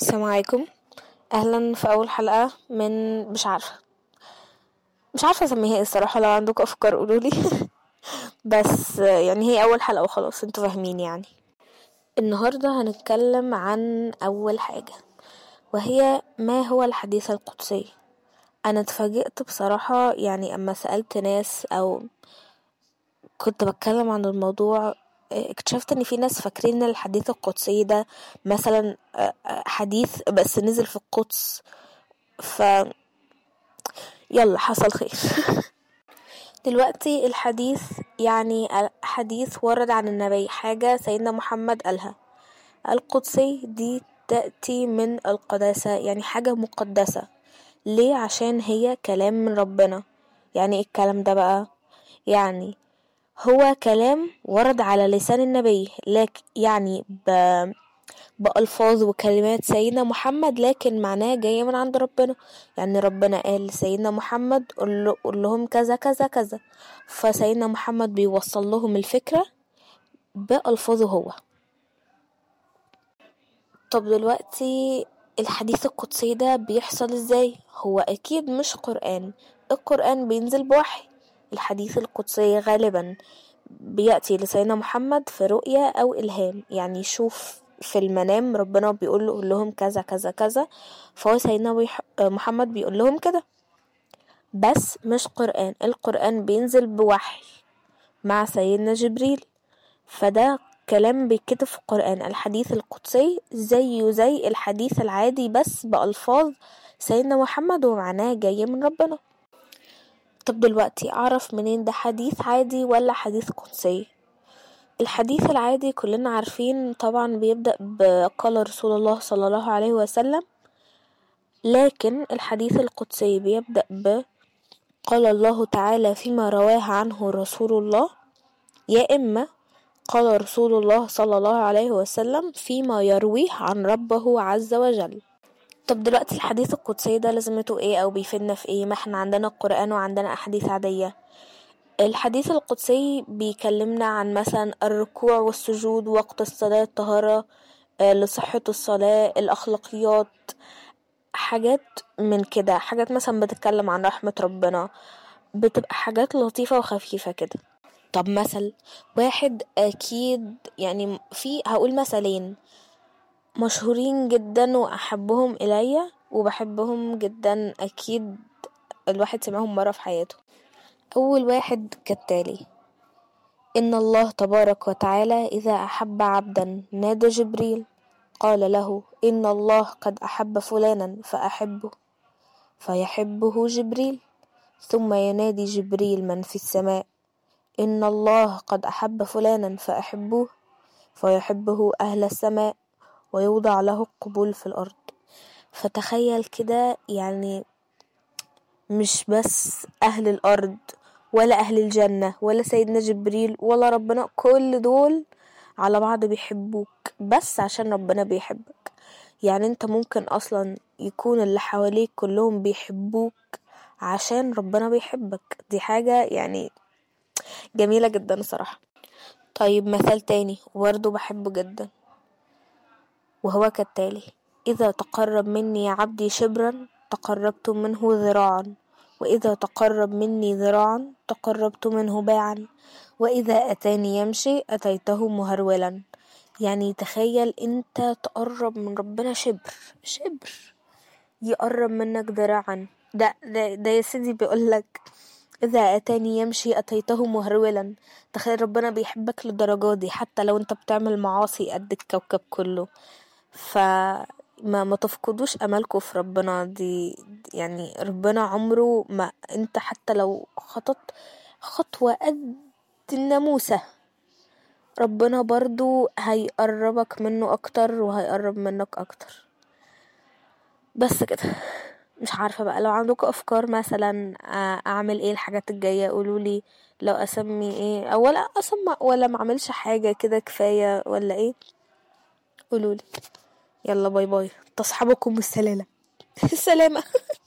السلام عليكم. أهلا في أول حلقة من مش عارفة. مش عارفة أسميها إيه الصراحة لو عندكم أفكار قولولي بس يعني هي أول حلقة وخلاص أنتوا فاهمين يعني. النهاردة هنتكلم عن أول حاجة وهي ما هو الحديث القدسي. أنا اتفاجئت بصراحة يعني أما سألت ناس أو كنت بتكلم عن الموضوع اكتشفت إن في ناس فاكرين الحديث القدسي ده مثلا حديث بس نزل في القدس. ف يلا حصل خير. دلوقتي الحديث يعني حديث ورد عن النبي حاجة سيدنا محمد قالها. القدسي دي تأتي من القداسة يعني حاجة مقدسة. ليه؟ عشان هي كلام من ربنا. يعني إيه الكلام ده بقى؟ يعني هو كلام ورد على لسان النبي لكن يعني ب... بألفاظ وكلمات سيدنا محمد لكن معناه جاية من عند ربنا. يعني ربنا قال لسيدنا محمد قل لهم كذا كذا كذا. فسيدنا محمد بيوصل لهم الفكرة بألفاظه هو. طب دلوقتي الحديث القدسي ده بيحصل إزاي؟ هو أكيد مش قرآن. القرآن بينزل بوحي. الحديث القدسي غالبا بيأتي لسيدنا محمد في رؤية أو إلهام. يعني يشوف في المنام ربنا بيقول له لهم كذا كذا كذا. فهو سيدنا محمد بيقول لهم كده. بس مش قرآن. القرآن بينزل بوحي مع سيدنا جبريل. فده كلام بيتكتب في القرآن. الحديث القدسي زيه زي الحديث العادي بس بألفاظ سيدنا محمد ومعناه جاي من ربنا. طب دلوقتي أعرف منين ده حديث عادي ولا حديث قدسي؟ الحديث العادي كلنا عارفين طبعا بيبدأ بقال رسول الله صلى الله عليه وسلم لكن الحديث القدسي بيبدأ ب قال الله تعالى فيما رواه عنه رسول الله يا إما قال رسول الله صلى الله عليه وسلم فيما يرويه عن ربه عز وجل. طب دلوقتي الحديث القدسي ده لازمته إيه أو بيفيدنا في إيه؟ ما إحنا عندنا القرآن وعندنا أحاديث عادية. الحديث القدسي بيكلمنا عن مثلا الركوع والسجود وقت الصلاة الطهارة لصحة الصلاة الأخلاقيات حاجات من كده. حاجات مثلا بتتكلم عن رحمة ربنا. بتبقى حاجات لطيفة وخفيفة كده. طب مثل واحد أكيد يعني في هقول مثلين. مشهورين جدا وأحبهم إليا وبحبهم جدا أكيد الواحد سمعهم مرة في حياته. أول واحد كالتالي. إن الله تبارك وتعالى إذا أحب عبدا نادى جبريل. قال له إن الله قد أحب فلانا فأحبه فيحبه جبريل. ثم ينادي جبريل من في السماء إن الله قد أحب فلانا فأحبوه فيحبه أهل السماء. ويوضع له القبول في الأرض. فتخيل كده يعني مش بس أهل الأرض ولا أهل الجنة ولا سيدنا جبريل ولا ربنا كل دول على بعض بيحبوك بس عشان ربنا بيحبك. يعني أنت ممكن أصلا يكون اللي حواليك كلهم بيحبوك عشان ربنا بيحبك. دي حاجة يعني جميلة جدا صراحة. طيب مثال تاني برضه بحبه جدا. وهو كالتالي إذا تقرب مني عبدي شبرا تقربت منه ذراعا. وإذا تقرب مني ذراعا تقربت منه باعا. وإذا أتاني يمشي أتيته مهرولا. يعني تخيل أنت تقرب من ربنا شبر شبر. يقرب منك ذراعا. ده, ده, ده يا سيدي بيقولك إذا أتاني يمشي أتيته مهرولا. تخيل ربنا بيحبك للدرجة دي حتى لو أنت بتعمل معاصي قد الكوكب كله. فما ما تفقدوش املكم في ربنا. دي يعني ربنا عمره ما أنت حتى لو خطط خطوة قد الناموسة. ربنا برضو هيقربك منه أكتر وهيقرب منك أكتر. بس كده. مش عارفة بقى لو عندكم أفكار مثلا أعمل إيه الحاجات الجاية قولولي لو أسمي إيه. أو ولا أسمع ولا معملش حاجة كده كفاية ولا إيه. قولولي. يلا باي باي. تصحبكم السلالة السلامة